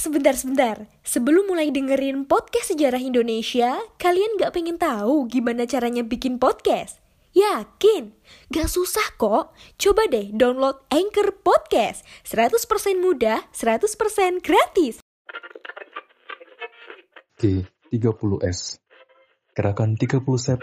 sebentar-sebentar. Sebelum mulai dengerin podcast sejarah Indonesia, kalian gak pengen tahu gimana caranya bikin podcast? Yakin? Gak susah kok. Coba deh download Anchor Podcast. 100% mudah, 100% gratis. G30S Gerakan 30 Sep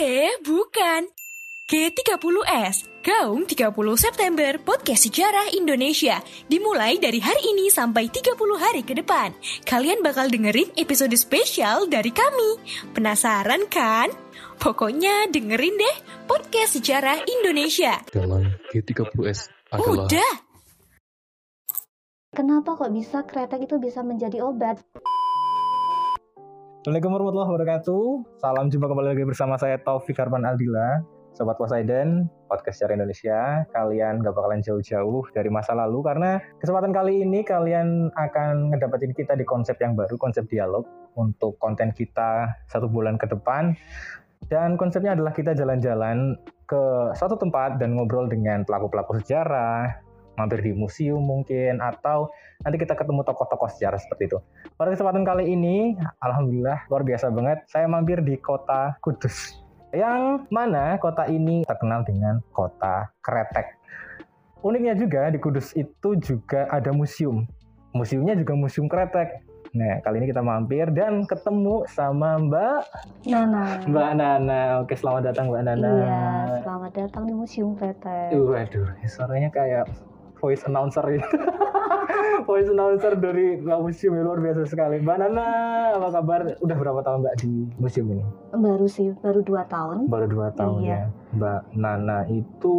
Eh, bukan. G30S, Gaung 30 September Podcast Sejarah Indonesia Dimulai dari hari ini sampai 30 hari ke depan Kalian bakal dengerin episode spesial dari kami Penasaran kan? Pokoknya dengerin deh Podcast Sejarah Indonesia dalam G30S adalah Udah! Kenapa kok bisa kretek itu bisa menjadi obat? Assalamualaikum warahmatullahi wabarakatuh. Salam jumpa kembali lagi bersama saya Taufik Harman Aldila, Sobat Poseidon, podcast sejarah Indonesia. Kalian gak bakalan jauh-jauh dari masa lalu karena kesempatan kali ini kalian akan ngedapetin kita di konsep yang baru, konsep dialog untuk konten kita satu bulan ke depan. Dan konsepnya adalah kita jalan-jalan ke suatu tempat dan ngobrol dengan pelaku-pelaku sejarah, mampir di museum mungkin, atau nanti kita ketemu tokoh-tokoh sejarah seperti itu. Pada kesempatan kali ini, Alhamdulillah luar biasa banget, saya mampir di kota Kudus. Yang mana kota ini terkenal dengan kota kretek. Uniknya juga di Kudus itu juga ada museum. Museumnya juga museum kretek. Nah, kali ini kita mampir dan ketemu sama Mbak Nana. Mbak Nana. Oke, selamat datang Mbak Nana. Iya, selamat datang di Museum Kretek. Uh, Waduh, suaranya kayak voice announcer gitu. voice announcer dari Mbak Museum ya, luar biasa sekali. Mbak Nana, apa kabar? Udah berapa tahun Mbak di museum ini? Baru sih, baru dua tahun. Baru dua tahun Iya. ya. Mbak Nana itu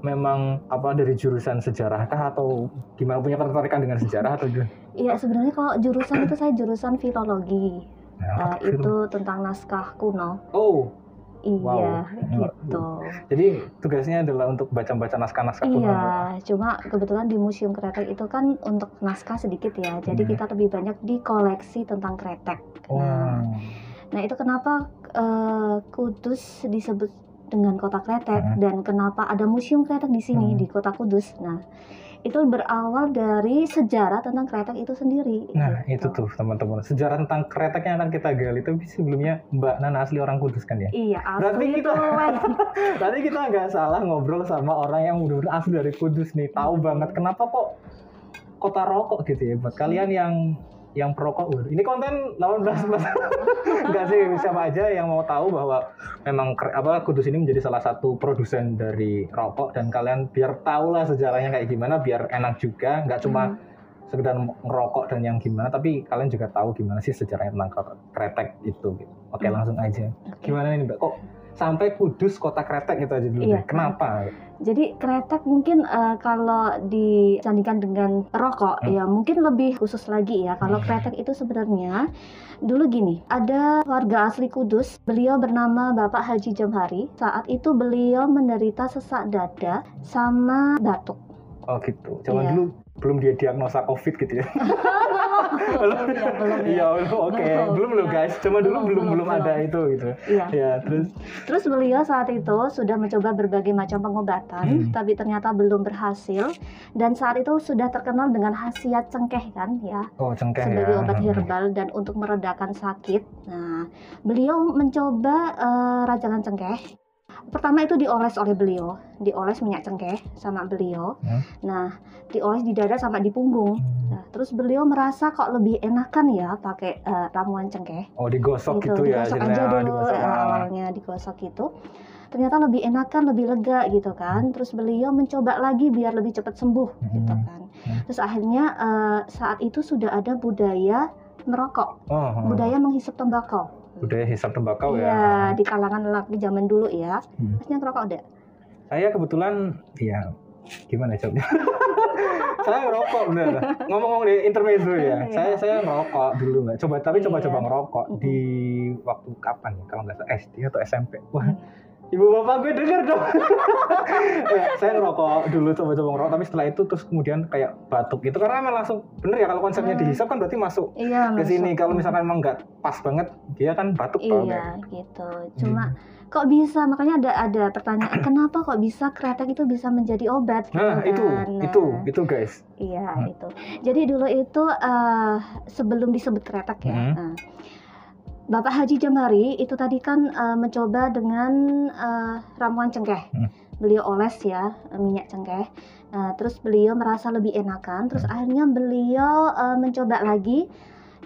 memang apa dari jurusan sejarah kah atau gimana punya ketertarikan dengan sejarah atau gimana? Iya, sebenarnya kalau jurusan itu saya jurusan filologi. Nah, Eh, itu tentang naskah kuno. Oh, Iya, Wow. gitu. jadi tugasnya adalah untuk baca-baca naskah-naskah kuno. Iya, cuma kebetulan di Museum Kretek itu kan untuk naskah sedikit ya. Jadi Hmm. kita lebih banyak di koleksi tentang kretek. Nah, Wow. Nah itu kenapa eh, Kudus disebut dengan kota kretek Hmm. dan kenapa ada museum kretek di sini Hmm. di kota Kudus. Nah itu berawal dari sejarah tentang kretek itu sendiri. Nah, gitu. itu tuh teman-teman. Sejarah tentang kretek yang akan kita gali itu sebelumnya Mbak Nana asli orang Kudus kan ya? Iya, Berarti asli kita- itu Wen. Tadi kita nggak salah ngobrol sama orang yang benar-benar asli dari Kudus nih. Tahu banget kenapa kok kota rokok gitu ya. Buat kalian yang yang perokok, waduh, ini konten 18 plus. Enggak sih, siapa aja yang mau tahu bahwa memang apa Kudus ini menjadi salah satu produsen dari rokok dan kalian biar tahu lah sejarahnya kayak gimana, biar enak juga, nggak cuma Hmm. sekedar ngerokok dan yang gimana, tapi kalian juga tahu gimana sih sejarahnya tentang kretek itu. Gitu. Oke, Hmm. langsung aja. Gimana nih Mbak? Kok sampai Kudus kota kretek gitu aja dulu Iya. Kenapa? Jadi kretek mungkin eh, kalau disandingkan dengan rokok Hmm. ya mungkin lebih khusus lagi ya. Kalau Hmm. kretek itu sebenarnya dulu gini, ada warga asli Kudus, beliau bernama Bapak Haji Jamhari. Saat itu beliau menderita sesak dada sama batuk. Oh gitu. Zaman Iya. dulu belum dia diagnosa COVID gitu ya. belum ya, ya. Iya, belum. Oke, Belum, belum guys. Cuma dulu Belum, belum ada itu gitu. Iya. Ya, terus Terus beliau saat itu sudah mencoba berbagai macam pengobatan, Hmm. tapi ternyata belum berhasil. Dan saat itu sudah terkenal dengan khasiat cengkeh kan ya. oh cengkeh sebagai ya. obat herbal dan untuk meredakan sakit. Nah, beliau mencoba eh, rajangan cengkeh. Pertama itu dioles oleh beliau, dioles minyak cengkeh sama beliau. Hmm. Nah, dioles di dada sama di punggung. Nah, terus beliau merasa kok lebih enakan ya pakai eh, ramuan cengkeh. Oh, digosok gitu, ya. digosok aja dulu digosok. Ah. awalnya digosok gitu. Ternyata lebih enakan, lebih lega gitu kan. Terus beliau mencoba lagi biar lebih cepat sembuh gitu Hmm. kan. Hmm. Terus akhirnya eh, saat itu sudah ada budaya merokok, Oh, oh. budaya menghisap tembakau. Budaya hisap tembakau Iya, ya. di kalangan lelaki zaman dulu ya. Hmm. Masnya ngerokok ada? Saya kebetulan ya gimana jawabnya? saya ngerokok bener. Ngomong-ngomong di intermezzo ya. Iya. saya saya ngerokok dulu mbak. Coba tapi coba-coba Iya. ngerokok di waktu kapan ya? Kalau nggak salah SD atau SMP. Wah. Ibu bapak gue denger dong. ya, saya ngerokok dulu coba-coba ngerokok tapi setelah itu terus kemudian kayak batuk gitu karena emang langsung bener ya kalau konsepnya Hmm. dihisap kan berarti masuk Iya, ke sini kalau misalkan emang nggak pas banget dia kan batuk tau Iya, gitu. Cuma Hmm. kok bisa makanya ada ada pertanyaan kenapa kok bisa kretek itu bisa menjadi obat gitu Nah, itu, kan. Nah, itu, itu guys. iya Hmm. itu jadi dulu itu eh, sebelum disebut kretek ya Hmm. nah, Bapak Haji Jamari itu tadi kan eh, mencoba dengan eh, ramuan cengkeh Hmm. beliau oles ya eh, minyak cengkeh Nah, terus beliau merasa lebih enakan terus Hmm. akhirnya beliau eh, mencoba lagi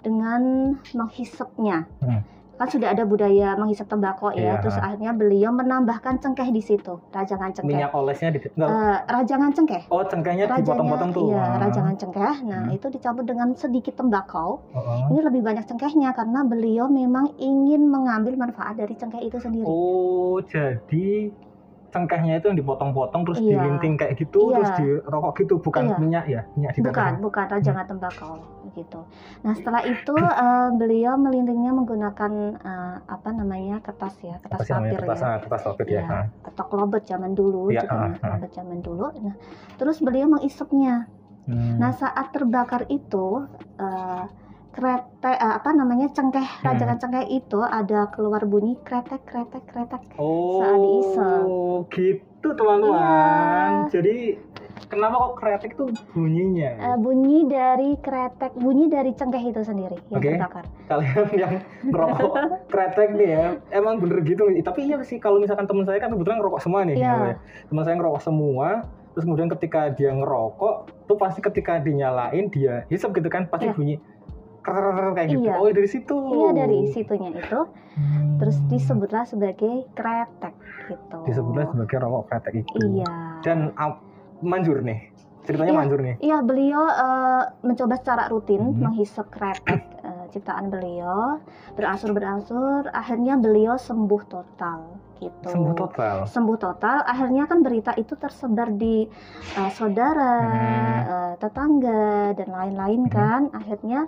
dengan menghisapnya Hmm. Kan sudah ada budaya menghisap tembakau ya Iya. terus akhirnya beliau menambahkan cengkeh di situ rajangan cengkeh Minyak olesnya di. Eh, rajangan cengkeh Oh, cengkehnya dipotong-potong tuh. iya rajangan cengkeh nah Hmm. itu dicampur dengan sedikit tembakau Oh. ini lebih banyak cengkehnya karena beliau memang ingin mengambil manfaat dari cengkeh itu sendiri Oh, jadi cengkehnya itu yang dipotong-potong terus Iya. dilinting kayak gitu Iya. terus dirokok gitu bukan Iya. minyak ya minyak di bukan bukan rajangan tembakau gitu nah setelah itu eh, beliau melintingnya menggunakan eh, apa namanya kertas ya apa kertas namanya papir kertas ya ah, kertas papir ya ah. atau klobet zaman dulu Iya, juga ah. klobet zaman dulu nah terus beliau mengisapnya Hmm. Nah saat terbakar itu eh, kretek eh, apa namanya cengkeh Hmm. rajangan cengkeh itu ada keluar bunyi kretek kretek kretek. oh saat diisep. gitu teman-teman Iya. jadi kenapa kok kretek tuh bunyinya Eh, bunyi dari kretek bunyi dari cengkeh itu sendiri yang Oke. terbakar. kalian yang ngerokok kretek nih ya emang bener gitu tapi iya sih kalau misalkan teman saya kan kebetulan ngerokok semua nih Iya. ya. teman saya ngerokok semua terus kemudian ketika dia ngerokok tuh pasti ketika dinyalain dia hisap gitu kan pasti Iya. bunyi kayak gitu Iya. oh dari situ Iya dari situnya itu Hmm. terus disebutlah sebagai kretek gitu. disebutlah sebagai rokok kretek itu Iya. dan ah, manjur nih ceritanya Iya. manjur nih Iya, beliau eh, mencoba secara rutin Mhm. menghisap kretek eh, ciptaan beliau, berangsur-berangsur, akhirnya beliau sembuh total gitu. sembuh total Sembuh total, akhirnya kan berita itu tersebar di eh, saudara, Mhm. eh, tetangga dan lain-lain Mhm. kan. Akhirnya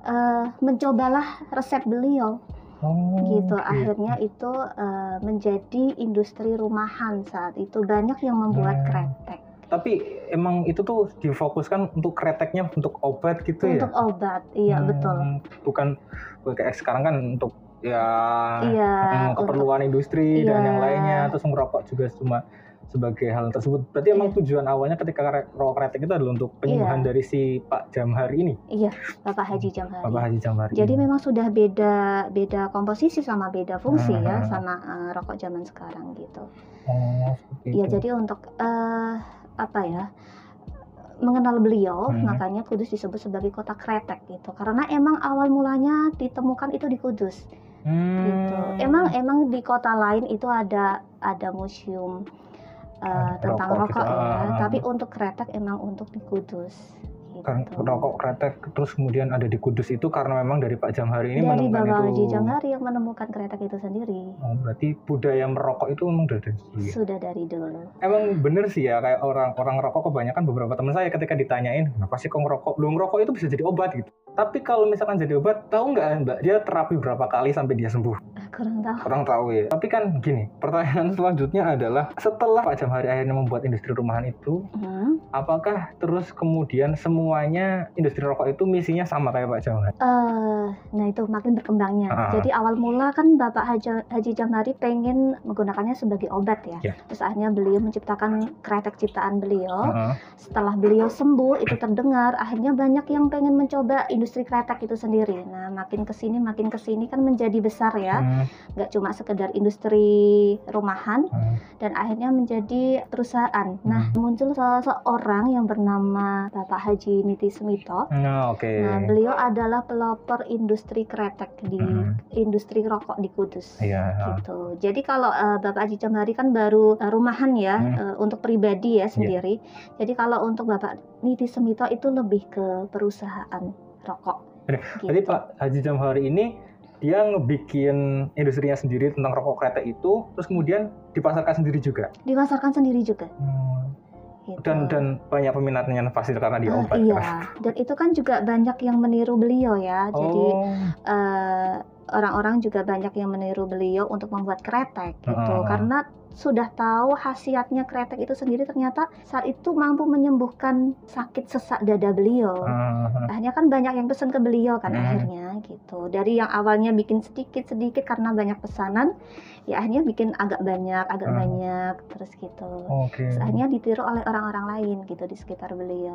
eh, mencobalah resep beliau oh, gitu. Akhirnya itu eh, menjadi industri rumahan saat itu banyak yang membuat Hmm. kretek. tapi emang itu tuh difokuskan untuk kreteknya untuk obat gitu ya Untuk obat, iya Hmm, betul. Bukan kayak sekarang kan untuk ya Iya, hmm, untuk keperluan industri dan Iya. yang lainnya terus ngerokok juga cuma sebagai hal tersebut. Berarti emang Iya. tujuan awalnya ketika rokok kretek itu adalah untuk penyembuhan dari si Pak Jamhari ini, iya Bapak Haji Jamhari. Bapak Haji Jamhari. Jadi ini. memang sudah beda beda komposisi sama beda fungsi ya Hmm. sama eh, rokok zaman sekarang gitu. oh, Ya itu. jadi untuk eh, apa ya mengenal beliau Hmm. makanya Kudus disebut sebagai kota kretek gitu karena emang awal mulanya ditemukan itu di Kudus Hmm. gitu. Emang emang di kota lain itu ada ada museum Ah, tentang rokok rokok, gitu. ya, Ah, ah, tapi ah. untuk kretek emang untuk di Kudus. Gitu. kan rokok kretek terus kemudian ada di Kudus itu karena memang dari Pak Jamhari ini Dari menemukan Bapak itu. Haji Jamhari yang menemukan kretek itu sendiri. Oh, berarti budaya merokok itu memang dari dulu. ya? Sudah dari dulu. Emang bener sih ya kayak orang orang rokok kebanyakan beberapa teman saya ketika ditanyain kenapa sih kok ngerokok? Belum ngerokok itu bisa jadi obat gitu. Tapi kalau misalkan jadi obat, tahu nggak mbak dia terapi berapa kali sampai dia sembuh? Kurang tahu. Orang tahu ya. Tapi kan gini, pertanyaan selanjutnya adalah setelah Pak Jamhari akhirnya membuat industri rumahan itu, Hmm. apakah terus kemudian semuanya industri rokok itu misinya sama kayak Pak Jamhari? Eh, nah itu makin berkembangnya. Ah. Jadi awal mula kan Bapak Haji, Haji Jamhari pengen menggunakannya sebagai obat ya. Ya. Terus akhirnya beliau menciptakan kretek ciptaan beliau. Heeh. Setelah beliau sembuh itu terdengar, akhirnya banyak yang pengen mencoba industri kretek itu sendiri. Nah makin ke sini makin ke sini kan menjadi besar ya. Hmm, Nggak cuma sekedar industri rumahan, hmm. dan akhirnya menjadi perusahaan. Nah, muncul salah seorang yang bernama Bapak Haji Niti Semito. Nah, oke. Nah, beliau adalah pelopor industri kretek di Hmm. industri rokok di Kudus. Iya. Gitu. Jadi kalau eh, Bapak Haji Jamhari kan baru eh, rumahan ya Hmm. eh, untuk pribadi ya sendiri. Jadi kalau untuk Bapak Niti Semito itu lebih ke perusahaan rokok. Jadi, Gitu. Jadi Pak Haji Jamhari ini dia ngebikin industrinya sendiri tentang rokok kretek itu, terus kemudian dipasarkan sendiri juga. Dipasarkan sendiri juga. Gitu. Dan dan banyak peminatnya pasti karena dia Ah, obat. iya, kan? dan itu kan juga banyak yang meniru beliau ya. Jadi oh, eh, orang-orang juga banyak yang meniru beliau untuk membuat kretek gitu Heeh. karena sudah tahu khasiatnya kretek itu sendiri ternyata saat itu mampu menyembuhkan sakit sesak dada beliau. Heeh. Akhirnya kan banyak yang pesan ke beliau kan Hmm. akhirnya gitu. Dari yang awalnya bikin sedikit-sedikit karena banyak pesanan, ya akhirnya bikin agak banyak, agak Hmm. banyak terus gitu. Oke. Terus akhirnya ditiru oleh orang-orang lain gitu di sekitar beliau.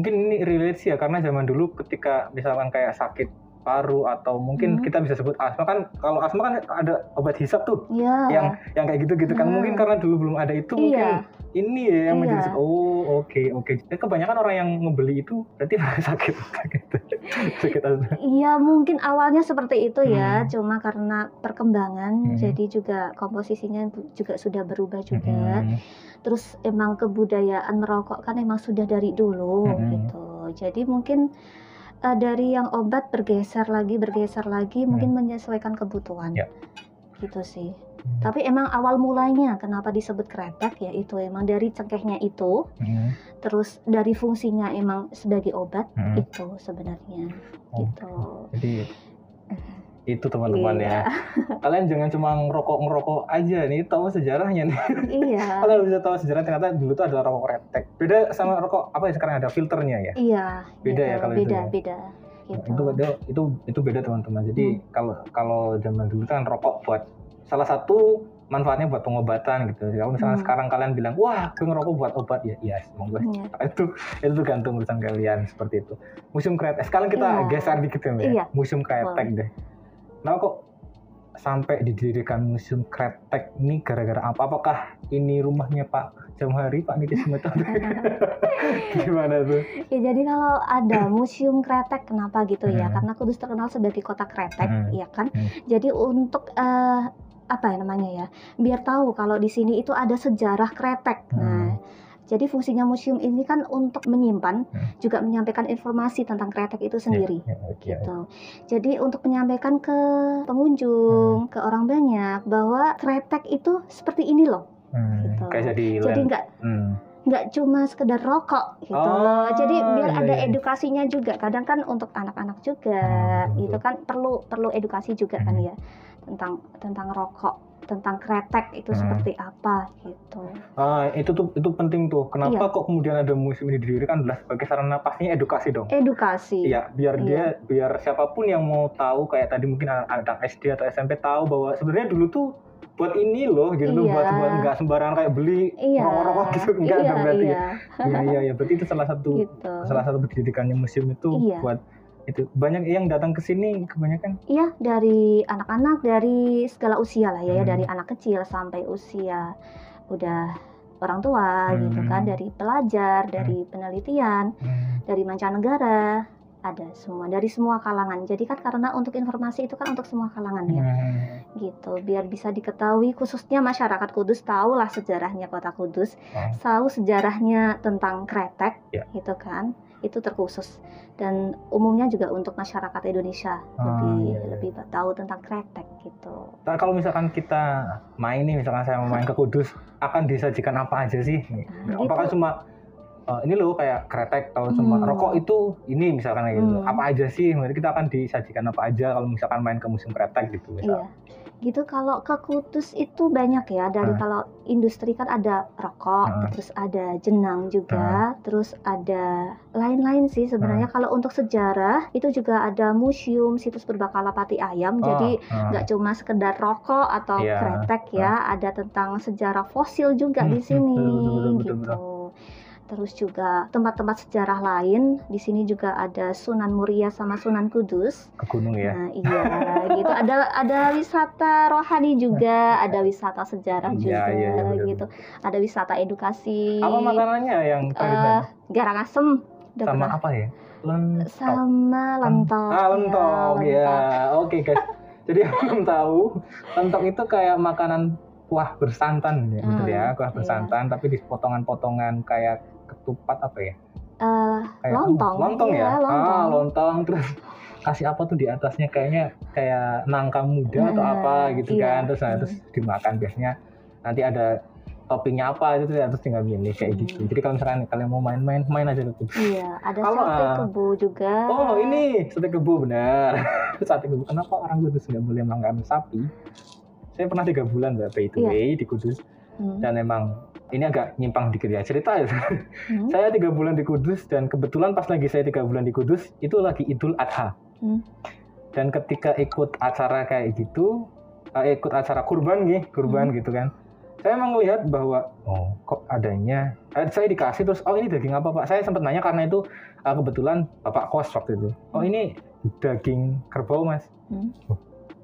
Mungkin ini relate sih ya karena zaman dulu ketika misalkan kayak sakit paru atau mungkin Hmm. kita bisa sebut asma kan kalau asma kan ada obat hisap tuh Iya. yang yang kayak gitu-gitu kan Hmm. mungkin karena dulu belum ada itu mungkin Iya. ini ya yang Iya. menjadi oh oke oke Jadi kebanyakan orang yang ngebeli itu berarti sakit sakit sakit asma Iya mungkin awalnya seperti itu ya, Hmm. cuma karena perkembangan Hmm. jadi juga komposisinya juga sudah berubah juga. Hmm. Terus emang kebudayaan merokok kan emang sudah dari dulu Hmm. gitu. Jadi mungkin eh, dari yang obat bergeser lagi bergeser lagi mungkin menyesuaikan kebutuhan. Hmm. Ya. Gitu sih. Hmm. Tapi emang awal mulanya kenapa disebut kretek ya itu emang dari cengkehnya itu, Hmm. terus dari fungsinya emang sebagai obat Hmm. itu sebenarnya Oh. gitu. jadi itu teman-teman Iya. ya kalian jangan cuma ngerokok ngerokok aja nih tahu sejarahnya nih Iya. kalian bisa tahu sejarah ternyata dulu tuh adalah rokok kretek beda sama rokok apa ya sekarang ada filternya ya Iya, Beda ya gitu. kalau itu beda, ya? beda. Gitu. itu itu itu itu beda teman-teman jadi Hmm. kalau kalau zaman dulu kan rokok buat salah satu manfaatnya buat pengobatan gitu kalau misalnya Hmm. sekarang kalian bilang wah gue ngerokok buat obat ya iya semoga Iya. itu itu tergantung urusan kalian seperti itu museum kretek sekarang kita Iya. geser dikit ya, ya Iya. museum kretek deh nah kok sampai didirikan museum kretek ini gara-gara apa apakah ini rumahnya Pak Jamhari Pak Niti Sumeto gimana tuh Ya jadi kalau ada museum kretek kenapa gitu ya? Hmm. Karena Kudus terkenal sebagai kota kretek, Hmm. ya kan? Hmm. Jadi untuk eh, apa ya namanya ya? Biar tahu kalau di sini itu ada sejarah kretek. Hmm. Nah, jadi fungsinya museum ini kan untuk menyimpan, Hmm. juga menyampaikan informasi tentang kretek itu sendiri. Ya, oke. Gitu. Jadi untuk menyampaikan ke pengunjung, ke orang banyak bahwa kretek itu seperti ini loh. Hmm, Gitu. kayak jadi Jadi nggak Hmm. nggak cuma sekedar rokok gitu Oh, loh. Jadi biar iya, ada iya. edukasinya juga. Kadang kan untuk anak-anak juga Hmm, betul, itu kan perlu perlu edukasi juga kan Hmm. ya tentang tentang rokok, tentang kretek itu Hmm. seperti apa gitu. Ah, itu tuh itu penting tuh. Kenapa Iya. kok kemudian ada museum ini didirikan adalah sebagai sarana pastinya edukasi dong. Edukasi. Iya, biar Iya. dia biar siapa pun yang mau tahu kayak tadi mungkin anak, SD atau SMP tahu bahwa sebenarnya dulu tuh buat ini loh gitu Iya. buat buat nggak sembarangan kayak beli Iya. rokok-rokok gitu enggak iya, berarti iya. ya. Iya iya iya berarti itu salah satu gitu. salah satu pendidikannya museum itu Iya. buat itu banyak yang datang ke sini kebanyakan Iya, dari anak-anak dari segala usia lah ya, ya Hmm. dari anak kecil sampai usia udah orang tua gitu Hmm. kan, dari pelajar, dari penelitian, Hmm. dari mancanegara, ada semua dari semua kalangan. Jadi kan karena untuk informasi itu kan untuk semua kalangan ya, Hmm. gitu. Biar bisa diketahui khususnya masyarakat Kudus tahu lah sejarahnya kota Kudus, Oh. tahu sejarahnya tentang kretek, Ya. gitu kan. Itu terkhusus dan umumnya juga untuk masyarakat Indonesia Ah, lebih iya, iya. lebih tahu tentang kretek gitu. Nah, kalau misalkan kita main nih, misalkan saya mau main ke Kudus, akan disajikan apa aja sih? Nah, Apakah gitu. cuma eh, ini loh kayak kretek atau cuma Hmm. rokok itu ini misalkan kayak gitu. Hmm. Apa aja sih? Nanti kita akan disajikan apa aja kalau misalkan main ke musim kretek gitu Iya. misal. Gitu kalau ke Kudus itu banyak ya dari Ah. kalau industri kan ada rokok, Ah. terus ada jenang juga, terus ada lain-lain sih sebenarnya Ah. kalau untuk sejarah itu juga ada museum situs berbakala pati ayam. Oh, Jadi ah. nggak cuma sekedar rokok atau Iya. kretek ya, ada tentang sejarah fosil juga Hmm, di sini betul, betul, betul, betul, gitu. Terus juga tempat-tempat sejarah lain. Di sini juga ada Sunan Muria sama Sunan Kudus. Ke gunung ya. Nah, iya gitu. Ada ada wisata rohani juga, ada wisata sejarah Iya, juga iya, betul. gitu. Ada wisata edukasi. Apa makanannya yang Eh, tradisional? garang asem. Udah Sama pernah? apa ya? Lentok. Sama lentok. Ah, lentok Ya, ya. Oke, guys. Jadi yang belum tahu, lentok itu kayak makanan kuah bersantan ya, betul Hmm, ya, kuah iya. bersantan tapi di potongan-potongan kayak ketupat apa ya? Eh, Kayak lontong. Lontong ya? Iya, lontong. Ah, lontong terus kasih apa tuh di atasnya kayaknya kayak nangka muda atau Nah, apa gitu iya. kan. Terus nah, terus dimakan biasanya nanti ada toppingnya apa itu terus tinggal milih kayak Hmm. gitu. Jadi kalau misalkan kalian mau main-main, main aja dulu. Iya, ada Kalau, sate ah, kebu juga. Oh ini sate kebu benar. sate kebu. Kenapa orang Kudus nggak boleh makan sapi? Saya pernah tiga bulan mbak by the Iya. way di Kudus Hmm. dan emang ini agak nyimpang dikit ya cerita ya. Hmm. saya tiga bulan di Kudus dan kebetulan pas lagi saya tiga bulan di Kudus itu lagi Idul Adha. Hmm. Dan ketika ikut acara kayak gitu, eh, ikut acara kurban nih, kurban Hmm. gitu kan. Saya emang melihat bahwa oh kok adanya, eh, saya dikasih terus oh ini daging apa pak? Saya sempat nanya karena itu eh, kebetulan bapak kos waktu itu. Oh ini daging kerbau mas. Hmm.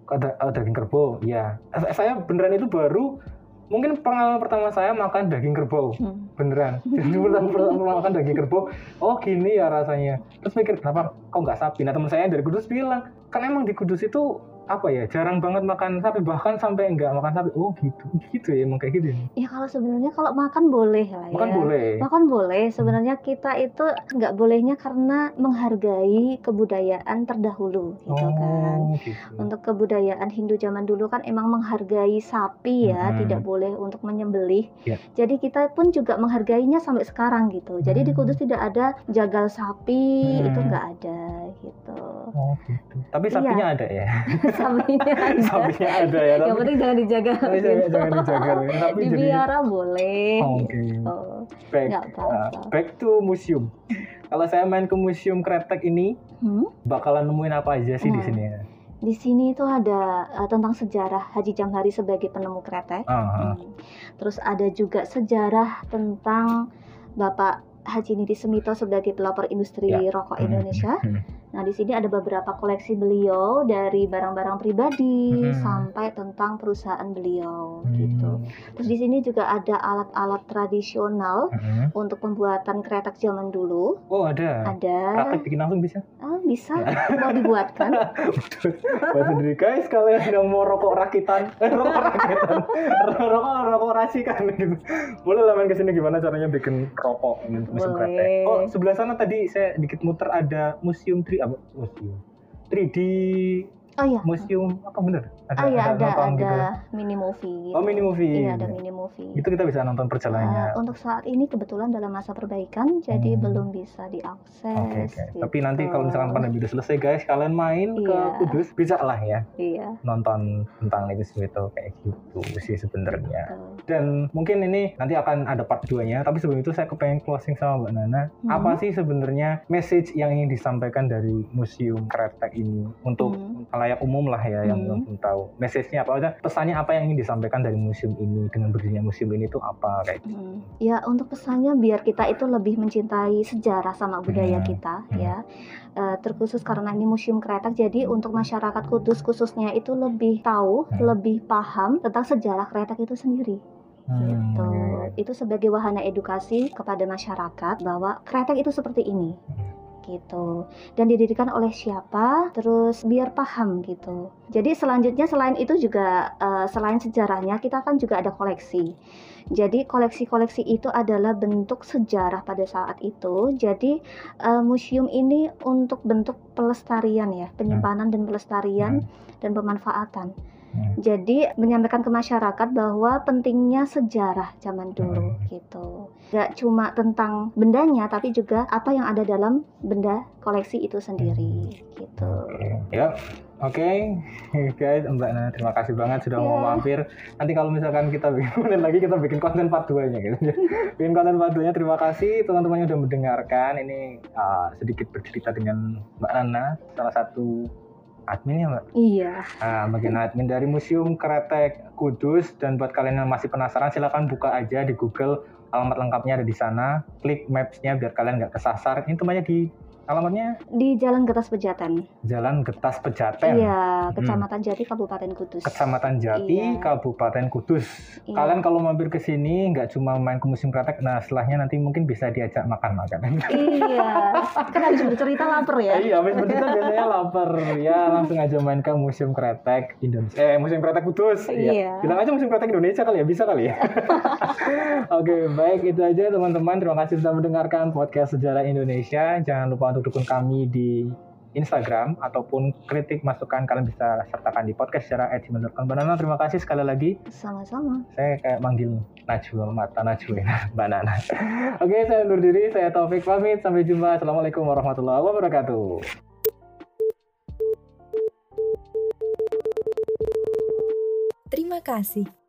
Oh, daging kerbau? Ya. Saya beneran itu baru mungkin pengalaman pertama saya makan daging kerbau Hmm. beneran jadi pertama pertama makan daging kerbau oh gini ya rasanya terus mikir kenapa kok nggak sapi nah teman saya dari Kudus bilang kan emang di Kudus itu apa ya jarang banget makan sapi bahkan sampai nggak makan sapi oh gitu gitu ya emang kayak gitu ya Ya kalau sebenarnya kalau makan boleh lah ya. makan boleh Makan boleh. Sebenarnya kita itu nggak bolehnya karena menghargai kebudayaan terdahulu, gitu kan. oh gitu Untuk kebudayaan Hindu zaman dulu kan emang menghargai sapi ya, Hmm. tidak boleh untuk menyembelih. Ya. Jadi kita pun juga menghargainya sampai sekarang gitu. Jadi di Hmm. Kudus tidak ada jagal sapi, Hmm. itu nggak ada gitu. oh gitu tapi sapinya ada ya Sapinya ada. sapinya ada ya Yang penting jangan dijaga. jangan, jangan dijaga tapi jadi Dibiara boleh. oh, oke Oh, back nggak uh, back to museum kalau saya main ke museum kretek ini Hmm? bakalan nemuin apa aja sih di Nah. sini ya Di sini itu ada uh, tentang sejarah Haji Jamhari sebagai penemu kretek. Ah, ah. Hmm. Terus ada juga sejarah tentang Bapak Haji Nidi Semito sebagai pelopor industri Ya. rokok Hmm, Indonesia. hmm, Nah, di sini ada beberapa koleksi beliau dari barang-barang pribadi Hmm. sampai tentang perusahaan beliau hmm. gitu. Terus di sini juga ada alat-alat tradisional Hmm. untuk pembuatan kretek zaman dulu. Oh ada. Ada, Praktek bikin langsung bisa. ah, bisa mau dibuatkan. Buat sendiri. Guys, kalian yang mau rokok rakitan, eh, rokok rakitan, rokok rokok racikan gitu. Boleh lah main ke sini gimana caranya bikin rokok ini kretek. Oh sebelah sana tadi saya dikit muter ada museum 3 apa? Museum. 3D Oh iya, museum apa bener? ah iya ada nonton ada gitu. mini movie. Oh mini movie. Iya ada mini movie. Itu kita bisa nonton perjalanannya. Uh, untuk saat ini kebetulan dalam masa perbaikan, jadi Hmm. belum bisa diakses. Oke oke. gitu. Tapi nanti kalau misalkan pandemi udah selesai guys, kalian main ke Iya. Kudus bisa lah ya iya. nonton tentang itu itu kayak gitu sih sebenarnya. Dan mungkin ini nanti akan ada part 2-nya, tapi sebelum itu saya kepengen closing sama Mbak Nana. Hmm. Apa sih sebenarnya message yang ingin disampaikan dari Museum Kretek ini untuk Hmm. Halayak umum lah ya yang Hmm. belum tahu. Message-nya apa aja? Pesannya apa yang ingin disampaikan dari museum ini dengan berdirinya museum ini tuh apa kayak gitu. Hmm. Ya untuk pesannya biar kita itu lebih mencintai sejarah sama budaya Hmm. kita Hmm. ya. Eh, terkhusus karena ini museum kretek, jadi untuk masyarakat Kudus khususnya itu lebih tahu, Hmm. lebih paham tentang sejarah kretek itu sendiri. gitu. iya, iya. Itu sebagai wahana edukasi kepada masyarakat bahwa kretek itu seperti ini. Gitu dan didirikan oleh siapa terus biar paham gitu jadi selanjutnya selain itu juga eh, selain sejarahnya kita kan juga ada koleksi jadi koleksi-koleksi itu adalah bentuk sejarah pada saat itu jadi eh, museum ini untuk bentuk pelestarian ya penyimpanan dan pelestarian dan pemanfaatan Hmm. jadi menyampaikan ke masyarakat bahwa pentingnya sejarah zaman dulu Hmm. gitu. Gak cuma tentang bendanya tapi juga apa yang ada dalam benda koleksi itu sendiri gitu. Ya, oke guys, Mbak Nana terima kasih banget sudah mau Ya. mampir. Nanti kalau misalkan kita bikin lagi kita bikin konten part 2-nya gitu. bikin konten part 2-nya terima kasih teman-teman yang sudah mendengarkan. Ini uh, sedikit bercerita dengan Mbak Nana, salah satu adminnya mbak. Iya. Nah, bagian admin dari Museum Kretek Kudus dan buat kalian yang masih penasaran silahkan buka aja di Google alamat lengkapnya ada di sana. Klik maps-nya biar kalian nggak kesasar. Ini tempatnya di alamatnya Di Jalan Getas Pejaten. Jalan Getas Pejaten. Iya, Kecamatan Jati, Kabupaten Kudus. Kecamatan Jati, Iya. Kabupaten Kudus. Iya. Kalian kalau mampir ke sini nggak cuma main ke Museum Kretek, nah setelahnya nanti mungkin bisa diajak makan-makan. Iya. Kan habis bercerita lapar ya. Iya, habis bercerita biasanya lapar. Ya, langsung aja main ke Museum Kretek Indonesia. Eh, Museum Kretek Kudus. Iya. Bilang aja Museum Kretek Indonesia kali ya, bisa kali ya. Oke, baik itu aja teman-teman. Terima kasih sudah mendengarkan podcast Sejarah Indonesia. Jangan lupa untuk dukung kami di Instagram ataupun kritik masukan kalian bisa sertakan di podcast secara @gmail.com. Banana terima kasih sekali lagi. Sama-sama. Saya kayak manggil Najwa, mata Najwa, Banana. Oke, saya undur diri. Saya Taufik pamit. Sampai jumpa. Assalamualaikum warahmatullahi wabarakatuh. Terima kasih.